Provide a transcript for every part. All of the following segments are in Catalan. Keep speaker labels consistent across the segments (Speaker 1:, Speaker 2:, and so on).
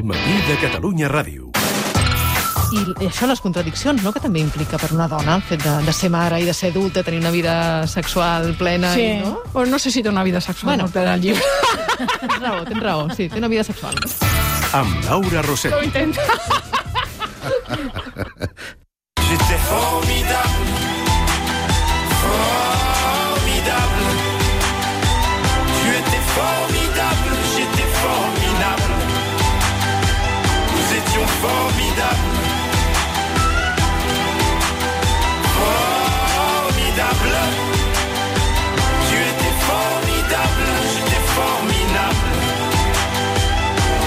Speaker 1: El matí de Catalunya Ràdio.
Speaker 2: I això, les contradiccions, no?, que també implica per una dona el fet de, de ser mare i de ser adulta, tenir una vida sexual plena,
Speaker 3: Sí,
Speaker 2: i, no?
Speaker 3: o no sé si té una vida sexual
Speaker 2: Bueno.
Speaker 3: bueno. per el llibre.
Speaker 2: Tens raó, tens raó, sí, té una vida sexual.
Speaker 1: Amb Laura Rosset.
Speaker 3: Ho intenta.
Speaker 4: Formidables. Formidable. Tu étais formidable, j'étais formidable.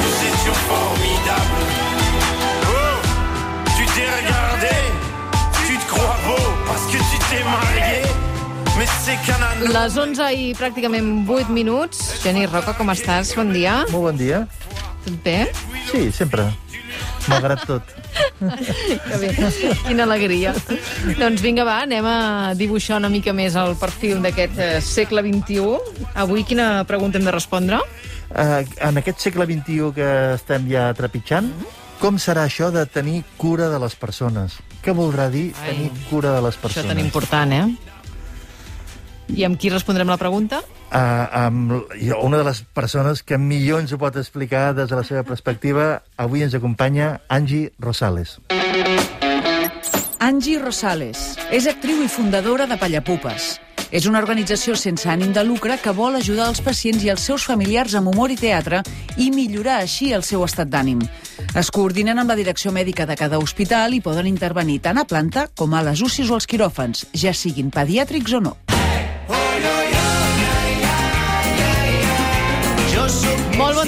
Speaker 4: Nous étions formidables. Oh, tu t'es regardé, tu te crois beau parce que tu t'es marié.
Speaker 2: Les 11 i pràcticament 8 minuts. Geni Roca, com estàs? Bon dia.
Speaker 5: Molt bon dia.
Speaker 2: Tot bé?
Speaker 5: Sí, sempre. Malgrat tot.
Speaker 2: Que bé. Quina alegria. doncs vinga, va, anem a dibuixar una mica més el perfil d'aquest eh, segle XXI. Avui quina pregunta hem de respondre?
Speaker 5: Uh, en aquest segle XXI que estem ja trepitjant, com serà això de tenir cura de les persones? Què voldrà dir
Speaker 2: Ai,
Speaker 5: tenir cura de les
Speaker 2: Això
Speaker 5: persones?
Speaker 2: tan important, eh? I amb qui respondrem la pregunta?
Speaker 5: Uh, amb una de les persones que millor ens ho pot explicar des de la seva perspectiva, avui ens acompanya Angie Rosales.
Speaker 6: Angie Rosales és actriu i fundadora de Pallapupes. És una organització sense ànim de lucre que vol ajudar els pacients i els seus familiars amb humor i teatre i millorar així el seu estat d'ànim. Es coordinen amb la direcció mèdica de cada hospital i poden intervenir tant a planta com a les UCIs o als quiròfans, ja siguin pediàtrics o no.
Speaker 2: Molt bon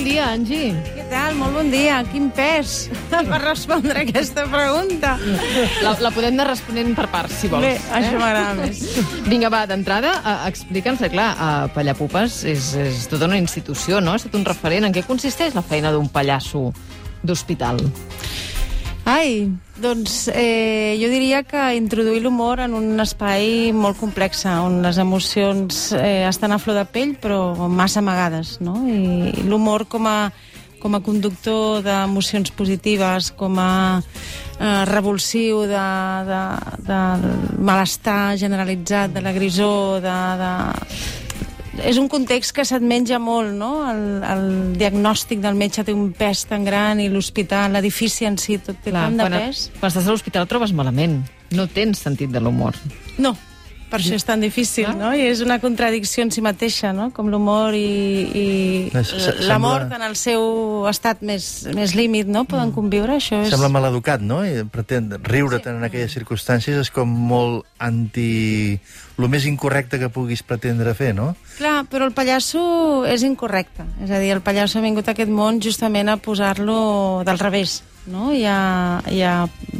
Speaker 2: dia, Angie.
Speaker 3: Què tal? Molt bon dia. Quin pes per respondre aquesta pregunta.
Speaker 2: La, la podem anar responent per parts, si vols.
Speaker 3: Bé, això m'agrada més.
Speaker 2: Vinga, va, d'entrada, eh, explica'ns, eh, clar, a Pallapupes és, és tota una institució, no? És tot un referent. En què consisteix la feina d'un pallasso d'hospital?
Speaker 3: Ai, doncs eh, jo diria que introduir l'humor en un espai molt complex, on les emocions eh, estan a flor de pell, però massa amagades, no? I l'humor com a, com a conductor d'emocions positives, com a eh, revulsiu de, de, de malestar generalitzat, de la grisó, de, de... És un context que se't menja molt, no? El, el diagnòstic del metge té un pes tan gran i l'hospital, l'edifici en si, tot té tant de
Speaker 2: quan,
Speaker 3: pes.
Speaker 2: quan estàs a l'hospital trobes malament. No tens sentit de l'humor.
Speaker 3: No, per això és tan difícil, no? I és una contradicció en si mateixa, no? Com l'humor i, i la mort en el seu estat més, més límit, no? Poden conviure, això és...
Speaker 5: Sembla maleducat, no? I pretén riure tant en aquelles circumstàncies és com molt anti... el més incorrecte que puguis pretendre fer, no?
Speaker 3: Clar, però el pallasso és incorrecte. És a dir, el pallasso ha vingut a aquest món justament a posar-lo del revés, no? I a, i a,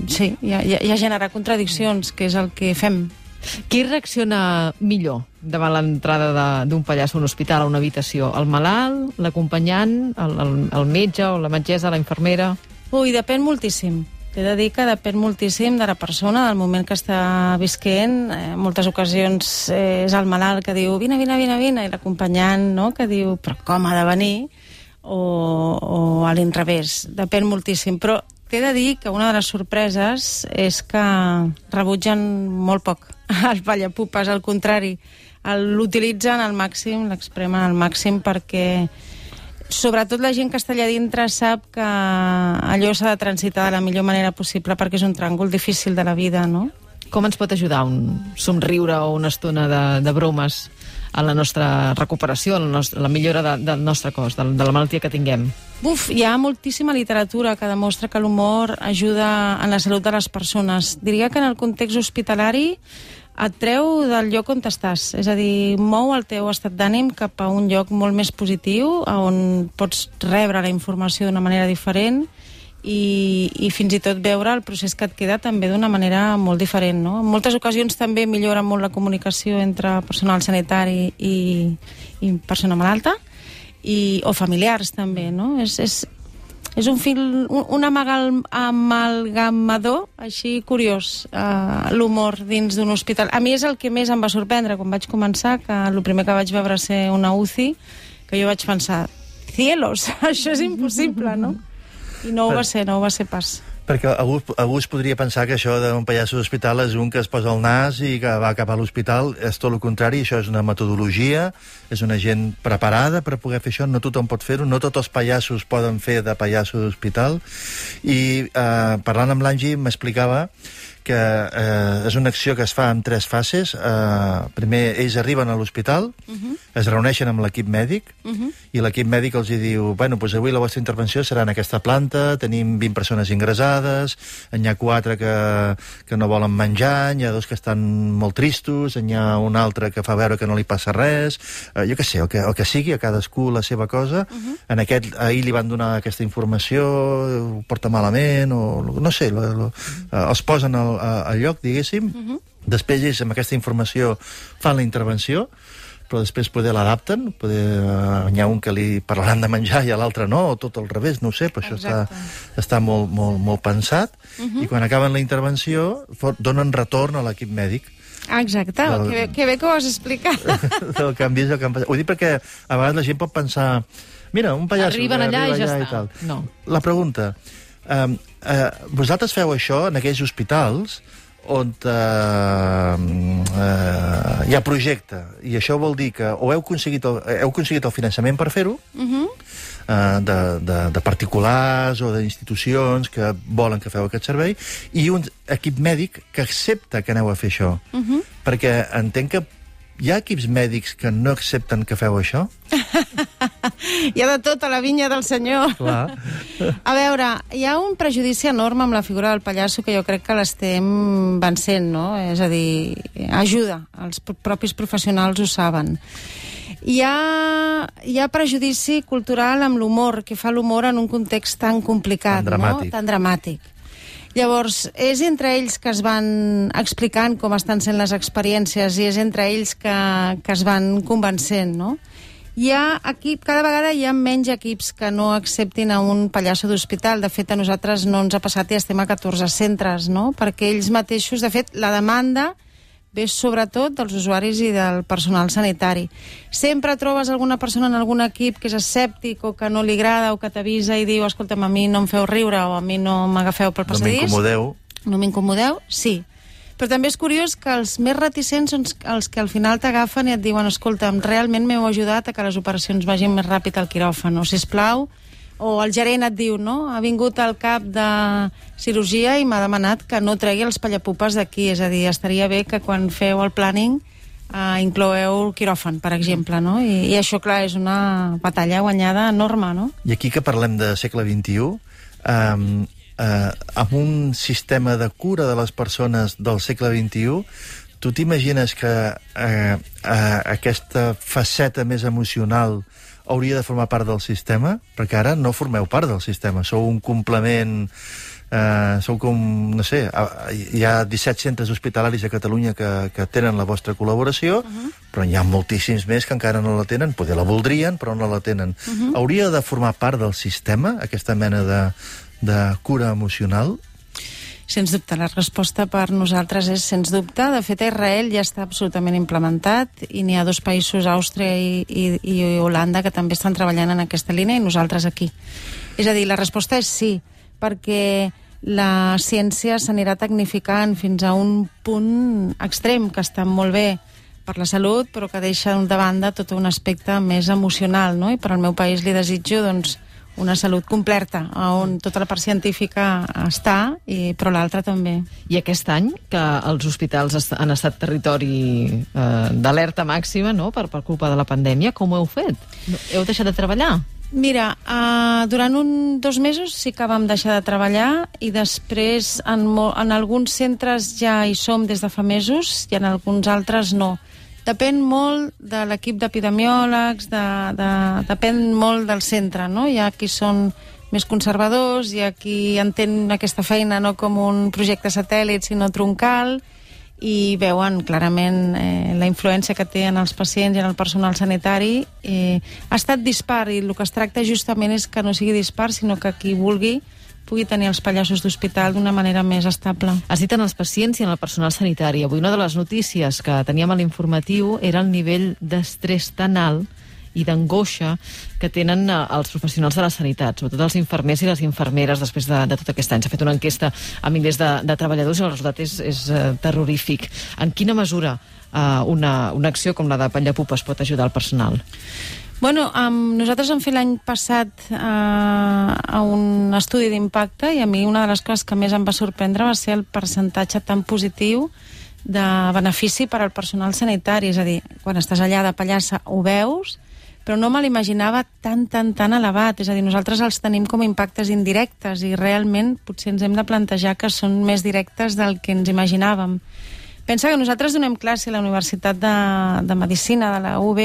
Speaker 3: sí, i a- i a generar contradiccions, que és el que fem.
Speaker 2: Qui reacciona millor davant l'entrada d'un pallasso a un hospital, a una habitació? El malalt, l'acompanyant, el, el, el metge o la metgessa, la infermera?
Speaker 3: Ui, depèn moltíssim. T'he de dir que depèn moltíssim de la persona, del moment que està visquent. Eh, en moltes ocasions eh, és el malalt que diu vine, vine, vine, vine, i l'acompanyant no? que diu però com ha de venir? O, o a l'inrevés. Depèn moltíssim. Però t'he de dir que una de les sorpreses és que rebutgen molt poc el pallapupes, al contrari. L'utilitzen al màxim, l'expremen al màxim perquè sobretot la gent que està allà dintre sap que allò s'ha de transitar de la millor manera possible perquè és un tràngol difícil de la vida, no?
Speaker 2: Com ens pot ajudar un somriure o una estona de, de bromes a la nostra recuperació, a la, nostra, la millora de, del nostre cos, de, de la malaltia que tinguem?
Speaker 3: Buf, hi ha moltíssima literatura que demostra que l'humor ajuda en la salut de les persones. Diria que en el context hospitalari et treu del lloc on estàs, és a dir, mou el teu estat d'ànim cap a un lloc molt més positiu, on pots rebre la informació d'una manera diferent i, i fins i tot veure el procés que et queda també d'una manera molt diferent. No? En moltes ocasions també millora molt la comunicació entre personal sanitari i, i persona malalta, i, o familiars també, no? És, és, és un fil, un, un amagal, amalgamador així curiós, uh, l'humor dins d'un hospital. A mi és el que més em va sorprendre quan vaig començar, que el primer que vaig veure ser una UCI, que jo vaig pensar, cielos, això és impossible, no? I no ho va ser, no ho va ser pas.
Speaker 5: Perquè algú, algú es podria pensar que això d'un pallasso d'hospital és un que es posa al nas i que va cap a l'hospital. És tot el contrari, això és una metodologia, és una gent preparada per poder fer això, no tothom pot fer-ho, no tots els pallassos poden fer de pallasso d'hospital. I eh, parlant amb l'Angi m'explicava que eh, és una acció que es fa en tres fases. Eh, primer, ells arriben a l'hospital, uh -huh. es reuneixen amb l'equip mèdic, uh -huh. i l'equip mèdic els hi diu bueno, doncs avui la vostra intervenció serà en aquesta planta, tenim 20 persones ingressades, en hi ha quatre que, que no volen menjar, hi ha dos que estan molt tristos, hi ha un altre que fa veure que no li passa res, eh, jo què sé, el que, el que sigui, a cadascú la seva cosa. Uh -huh. En aquest, ahir li van donar aquesta informació, ho porta malament, o no sé, lo, lo, eh, els posen al, a- al lloc, diguéssim, uh -huh. després ells amb aquesta informació fan la intervenció, però després poder l'adapten, poder, eh, hi ha un que li parlaran de menjar i a l'altre no, o tot al revés, no ho sé, però això està, està molt, molt, molt pensat, uh -huh. i quan acaben la intervenció donen retorn a l'equip mèdic
Speaker 3: Ah, exacte,
Speaker 5: Del-
Speaker 3: que, bé, que bé que ho has explicat.
Speaker 5: del que han vist i el que han passat. Ho dic perquè a vegades la gent pot pensar mira, un pallasso
Speaker 2: Arriben allà i
Speaker 5: arriba
Speaker 2: ja
Speaker 5: allà
Speaker 2: està.
Speaker 5: tal.
Speaker 2: No.
Speaker 5: La pregunta, eh, eh, vosaltres feu això en aquells hospitals on eh, eh, hi ha projecte, i això vol dir que o heu aconseguit el, heu aconseguit el finançament per fer-ho, uh -huh. eh, de, de, de particulars o d'institucions que volen que feu aquest servei, i un equip mèdic que accepta que aneu a fer això. Uh -huh. Perquè entenc que hi ha equips mèdics que no accepten que feu això?
Speaker 3: Hi ha de tot a la vinya del senyor.
Speaker 5: Clar.
Speaker 3: A veure, hi ha un prejudici enorme amb la figura del pallasso que jo crec que l'estem vencent, no? És a dir, ajuda, els pro- propis professionals ho saben. Hi ha, hi ha prejudici cultural amb l'humor, que fa l'humor en un context tan complicat,
Speaker 5: Tan dramàtic.
Speaker 3: no? Tan dramàtic. Llavors, és entre ells que es van explicant com estan sent les experiències i és entre ells que, que es van convencent, no? Hi ha equip, cada vegada hi ha menys equips que no acceptin a un pallasso d'hospital. De fet, a nosaltres no ens ha passat i estem a 14 centres, no? Perquè ells mateixos, de fet, la demanda ve sobretot dels usuaris i del personal sanitari. Sempre trobes alguna persona en algun equip que és escèptic o que no li agrada o que t'avisa i diu escolta'm, a mi no em feu riure o a mi no m'agafeu pel
Speaker 5: No
Speaker 3: passadís.
Speaker 5: m'incomodeu.
Speaker 3: No m'incomodeu? Sí. Però també és curiós que els més reticents són els que al final t'agafen i et diuen escolta'm, realment m'heu ajudat a que les operacions vagin més ràpid al quiròfan, o sisplau, o el gerent et diu, no? Ha vingut al cap de cirurgia i m'ha demanat que no tregui els pallapupes d'aquí, és a dir, estaria bé que quan feu el planning eh, incloeu el quiròfan, per exemple, no? I, I això, clar, és una batalla guanyada enorme, no?
Speaker 5: I aquí que parlem de segle XXI, eh, eh, amb un sistema de cura de les persones del segle XXI, tu t'imagines que eh, eh, aquesta faceta més emocional hauria de formar part del sistema? Perquè ara no formeu part del sistema, sou un complement... Eh, sou com, no sé, hi ha 17 centres hospitalaris a Catalunya que, que tenen la vostra col·laboració, uh -huh. però hi ha moltíssims més que encara no la tenen, poder la voldrien, però no la tenen. Uh -huh. Hauria de formar part del sistema, aquesta mena de, de cura emocional?
Speaker 3: Sens dubte, la resposta per nosaltres és sens dubte. De fet, Israel ja està absolutament implementat i n'hi ha dos països, Àustria i, i, i Holanda, que també estan treballant en aquesta línia i nosaltres aquí. És a dir, la resposta és sí, perquè la ciència s'anirà tecnificant fins a un punt extrem que està molt bé per la salut, però que deixa de banda tot un aspecte més emocional, no? I per al meu país li desitjo, doncs, una salut completa, on tota la part científica està, i, però l'altra també.
Speaker 2: I aquest any, que els hospitals han estat territori eh, d'alerta màxima, no?, per, per culpa de la pandèmia, com ho heu fet? Heu deixat de treballar?
Speaker 3: Mira, uh, durant un, dos mesos sí que vam deixar de treballar i després en, en alguns centres ja hi som des de fa mesos i en alguns altres no. Depèn molt de l'equip d'epidemiòlegs, de, de, depèn molt del centre, no? Hi ha qui són més conservadors, hi ha qui entén aquesta feina no com un projecte satèl·lit, sinó troncal, i veuen clarament eh, la influència que té en els pacients i en el personal sanitari. Eh, ha estat dispar i el que es tracta justament és que no sigui dispar, sinó que qui vulgui pugui tenir els pallassos d'hospital d'una manera més estable.
Speaker 2: Has dit en els pacients i en el personal sanitari. Avui una de les notícies que teníem a l'informatiu era el nivell d'estrès tan alt i d'angoixa que tenen eh, els professionals de la sanitat, sobretot els infermers i les infermeres després de, de tot aquest any. S'ha fet una enquesta a milers de, de treballadors i el resultat és, és eh, terrorífic. En quina mesura eh, una, una acció com la de Pallapupes pot ajudar el personal?
Speaker 3: Bueno, um, nosaltres vam fer l'any passat uh, a un estudi d'impacte i a mi una de les coses que més em va sorprendre va ser el percentatge tan positiu de benefici per al personal sanitari. És a dir, quan estàs allà de pallassa ho veus, però no me l'imaginava tan, tan, tan elevat. És a dir, nosaltres els tenim com a impactes indirectes i realment potser ens hem de plantejar que són més directes del que ens imaginàvem. Pensa que nosaltres donem classe a la Universitat de, de Medicina de la UB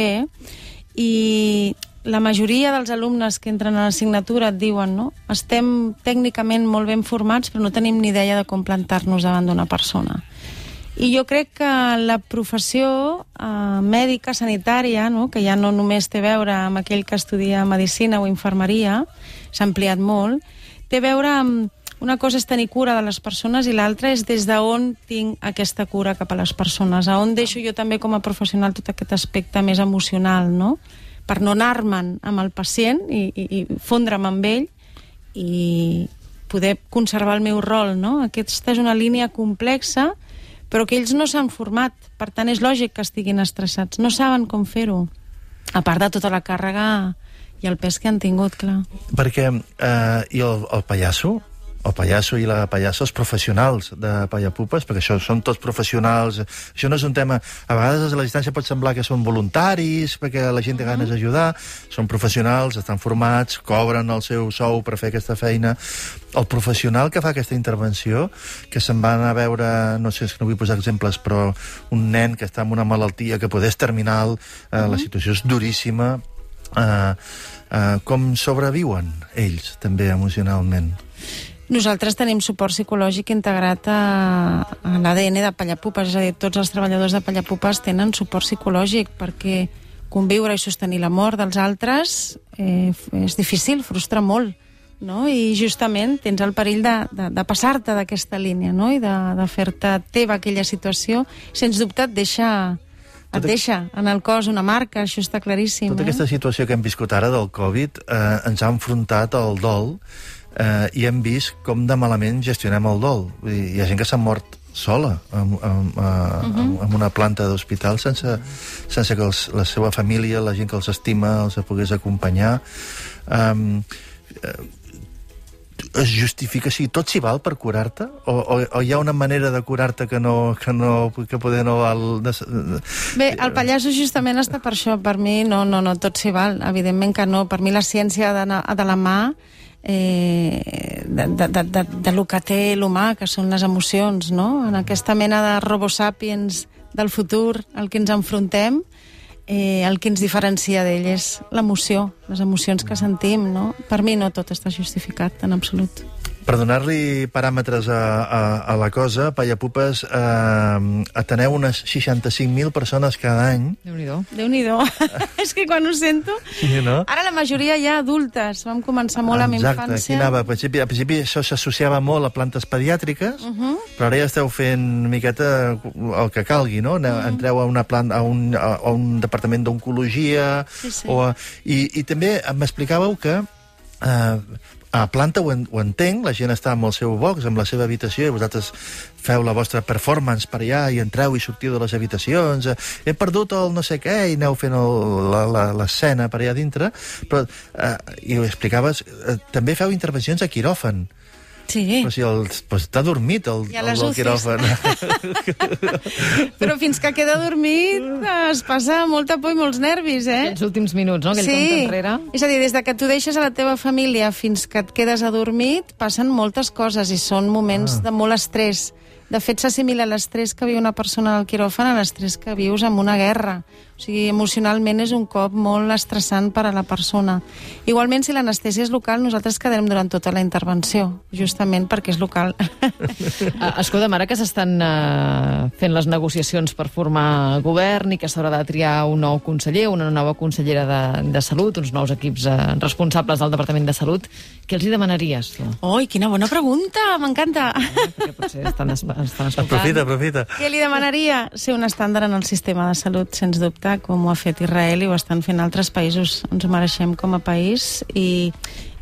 Speaker 3: i la majoria dels alumnes que entren a l'assignatura et diuen no? estem tècnicament molt ben formats però no tenim ni idea de com plantar-nos davant d'una persona. I jo crec que la professió eh, mèdica, sanitària, no? que ja no només té a veure amb aquell que estudia medicina o infermeria, s'ha ampliat molt, té a veure amb una cosa és tenir cura de les persones i l'altra és des d'on tinc aquesta cura cap a les persones, a on deixo jo també com a professional tot aquest aspecte més emocional, no? Per no anar-me'n amb el pacient i, i, i fondre'm amb ell i poder conservar el meu rol, no? Aquesta és una línia complexa, però que ells no s'han format, per tant és lògic que estiguin estressats, no saben com fer-ho, a part de tota la càrrega i el pes que han tingut, clar.
Speaker 5: Perquè, eh, i el, el pallasso, el pallasso i la pallassa, els professionals de Pallapupes, perquè això són tots professionals, això no és un tema... A vegades a la distància pot semblar que són voluntaris, perquè la gent té ganes d'ajudar, són professionals, estan formats, cobren el seu sou per fer aquesta feina. El professional que fa aquesta intervenció, que se'n va anar a veure, no sé, no vull posar exemples, però un nen que està amb una malaltia que poder és terminal, eh, la situació és duríssima, eh, eh, com sobreviuen ells, també, emocionalment?
Speaker 3: Nosaltres tenim suport psicològic integrat a, a l'ADN de Pallapupes, és a dir, tots els treballadors de Pallapupes tenen suport psicològic perquè conviure i sostenir la mort dels altres eh, és difícil, frustra molt, no? i justament tens el perill de, de, de passar-te d'aquesta línia no? i de, de fer-te teva aquella situació, sens dubte et deixa, et
Speaker 5: Tota-
Speaker 3: deixa en el cos una marca, això està claríssim.
Speaker 5: Tota
Speaker 3: eh?
Speaker 5: aquesta situació que hem viscut ara del Covid eh, ens ha enfrontat al dol eh, i hem vist com de malament gestionem el dol. Vull dir, hi ha gent que s'ha mort sola amb, amb, uh amb, amb una planta d'hospital sense, sense que els, la seva família, la gent que els estima, els pogués acompanyar. Um, es justifica així? Tot s'hi val per curar-te? O, o, o hi ha una manera de curar-te que, no, que, no, que poder no val...
Speaker 3: Bé, el pallasso justament està per això. Per mi, no, no, no, tot s'hi val. Evidentment que no. Per mi la ciència ha d'anar de la mà eh, de, de, de, de, lo que té l'humà, que són les emocions, no? En aquesta mena de robosàpiens del futur al que ens enfrontem, eh, el que ens diferencia d'ell és l'emoció, les emocions que sentim, no? Per mi no tot està justificat, en absolut.
Speaker 5: Per donar-li paràmetres a, a, a la cosa, Pallapupes eh, ateneu unes 65.000 persones cada any.
Speaker 2: Déu-n'hi-do.
Speaker 3: Déu-n'hi-do. és que quan ho sento...
Speaker 5: Sí, no?
Speaker 3: Ara la majoria ja adultes. Vam començar molt amb
Speaker 5: Exacte,
Speaker 3: infància.
Speaker 5: aquí anava. Al principi, al principi això s'associava molt a plantes pediàtriques, uh
Speaker 3: Mhm.
Speaker 5: -huh. però ara ja esteu fent una miqueta el que calgui, no?
Speaker 3: Mhm.
Speaker 5: Uh -huh. Entreu a, una planta, a, un, a, a un departament d'oncologia...
Speaker 3: Sí, sí.
Speaker 5: O a, i, I també m'explicàveu que eh, a planta ho, en, ho entenc, la gent està amb el seu box, amb la seva habitació, i vosaltres feu la vostra performance per allà i entreu i sortiu de les habitacions, eh, he perdut el no sé què, i aneu fent l'escena per allà dintre, però, eh, i ho explicaves, eh, també feu intervencions a quiròfan.
Speaker 3: Sí.
Speaker 5: Però si el, pues està dormit el,
Speaker 3: I
Speaker 5: el quiròfan.
Speaker 3: Però fins que queda dormit es passa molta por i molts nervis, eh?
Speaker 2: Aquells últims minuts, no? Aquell compte enrere.
Speaker 3: És a dir, des de que tu deixes a la teva família fins que et quedes adormit, passen moltes coses i són moments ah. de molt estrès. De fet, s'assimila l'estrès que viu una persona al quiròfan a l'estrès que vius en una guerra. O sigui, emocionalment és un cop molt estressant per a la persona. Igualment, si l'anestèsia és local, nosaltres quedarem durant tota la intervenció, justament perquè és local.
Speaker 2: Uh, escolta'm, ara que s'estan uh, fent les negociacions per formar govern i que s'haurà de triar un nou conseller, una nova consellera de, de Salut, uns nous equips uh, responsables del Departament de Salut, què els hi demanaries, tu?
Speaker 3: Oi, quina bona pregunta, m'encanta.
Speaker 2: Perquè potser estan, es- estan escoltant.
Speaker 5: aprofita, aprofita.
Speaker 3: Què li demanaria? Ser un estàndard en el sistema de salut, sens dubte. Gaza, com ho ha fet Israel i ho estan fent altres països. Ens ho mereixem com a país i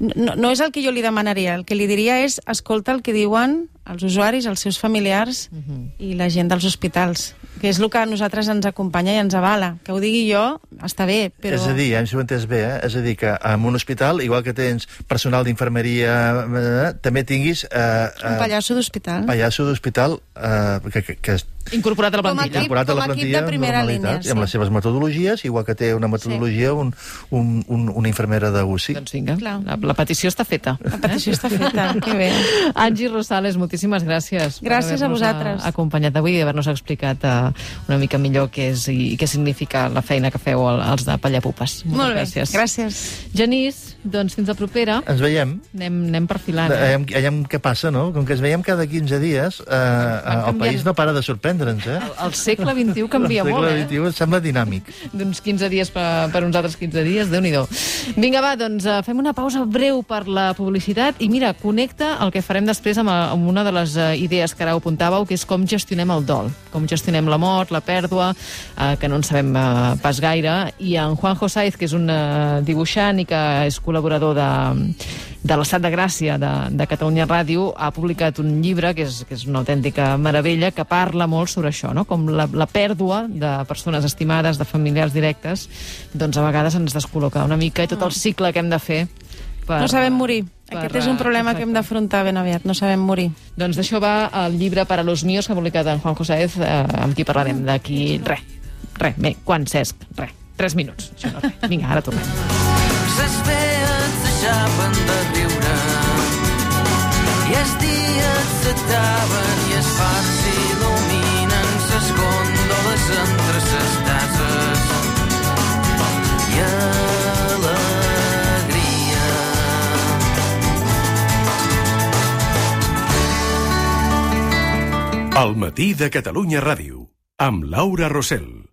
Speaker 3: no, no és el que jo li demanaria. El que li diria és escolta el que diuen els usuaris, els seus familiars uh -huh. i la gent dels hospitals, que és el que a nosaltres ens acompanya i ens avala. Que ho digui jo està bé, però...
Speaker 5: És a dir, ja si ho entès bé, eh? és a dir, que en un hospital, igual que tens personal d'infermeria, eh, també tinguis... Eh,
Speaker 3: Un
Speaker 5: eh,
Speaker 3: pallasso d'hospital.
Speaker 5: pallasso d'hospital eh, que, que, que
Speaker 2: Incorporat a la
Speaker 3: Com a
Speaker 2: plantilla.
Speaker 3: equip.
Speaker 5: incorporat a la
Speaker 3: com a equip
Speaker 5: plantilla
Speaker 3: de primera línia,
Speaker 5: i amb
Speaker 3: sí.
Speaker 5: les seves metodologies, igual que té una metodologia un, un, un, una infermera de UCI.
Speaker 2: Doncs vinga,
Speaker 3: Clar.
Speaker 2: la, la petició està feta.
Speaker 3: La petició està feta, que bé.
Speaker 2: Angie Rosales, moltíssimes gràcies.
Speaker 3: Gràcies a vosaltres.
Speaker 2: eh, acompanyat avui i haver-nos explicat uh, una mica millor què és i, i què significa la feina que feu el- els de Pallapupes. Moltes
Speaker 3: Molt bé,
Speaker 2: gràcies.
Speaker 3: gràcies.
Speaker 2: Genís, doncs fins la propera.
Speaker 5: Ens veiem.
Speaker 2: Anem, anem perfilant. Eh?
Speaker 5: Veiem, veiem què passa, no? Com que ens veiem cada 15 dies, eh, el
Speaker 2: canviant.
Speaker 5: país no para de sorprendre'ns, eh?
Speaker 2: El segle XXI canvia
Speaker 5: el
Speaker 2: molt,
Speaker 5: segle
Speaker 2: eh?
Speaker 5: XXI em sembla dinàmic.
Speaker 2: d'uns 15 dies per, per uns altres 15 dies, déu nhi Vinga, va, doncs uh, fem una pausa breu per la publicitat i mira, connecta el que farem després amb, eh, amb una de les uh, idees que ara ho apuntàveu, que és com gestionem el dol, com gestionem la mort, la pèrdua, uh, que no en sabem uh, pas gaire, i en Juanjo Saiz, que és un uh, dibuixant i que és col·laborador de, de l'Estat de Gràcia de, de Catalunya Ràdio, ha publicat un llibre que és, que és una autèntica meravella, que parla molt sobre això, no? com la, la pèrdua de persones estimades, de familiars directes, doncs a vegades ens descol·loca una mica i tot el cicle que hem de fer per,
Speaker 3: No sabem morir.
Speaker 2: Per,
Speaker 3: Aquest és un problema que hem d'afrontar ben aviat. No sabem morir.
Speaker 2: Doncs d'això va el llibre Para los míos que ha publicat en Juan José eh, amb qui parlarem d'aquí res. Res, bé, quan, Cesc? Res. Tres minuts. Això no, res. Vinga, ara tornem.
Speaker 7: Ses vees deixaven de riure i els dies s'ataven i els fars s'il·luminen ses gòndoles entre ses
Speaker 1: El matí de Catalunya Ràdio, amb Laura Rossell.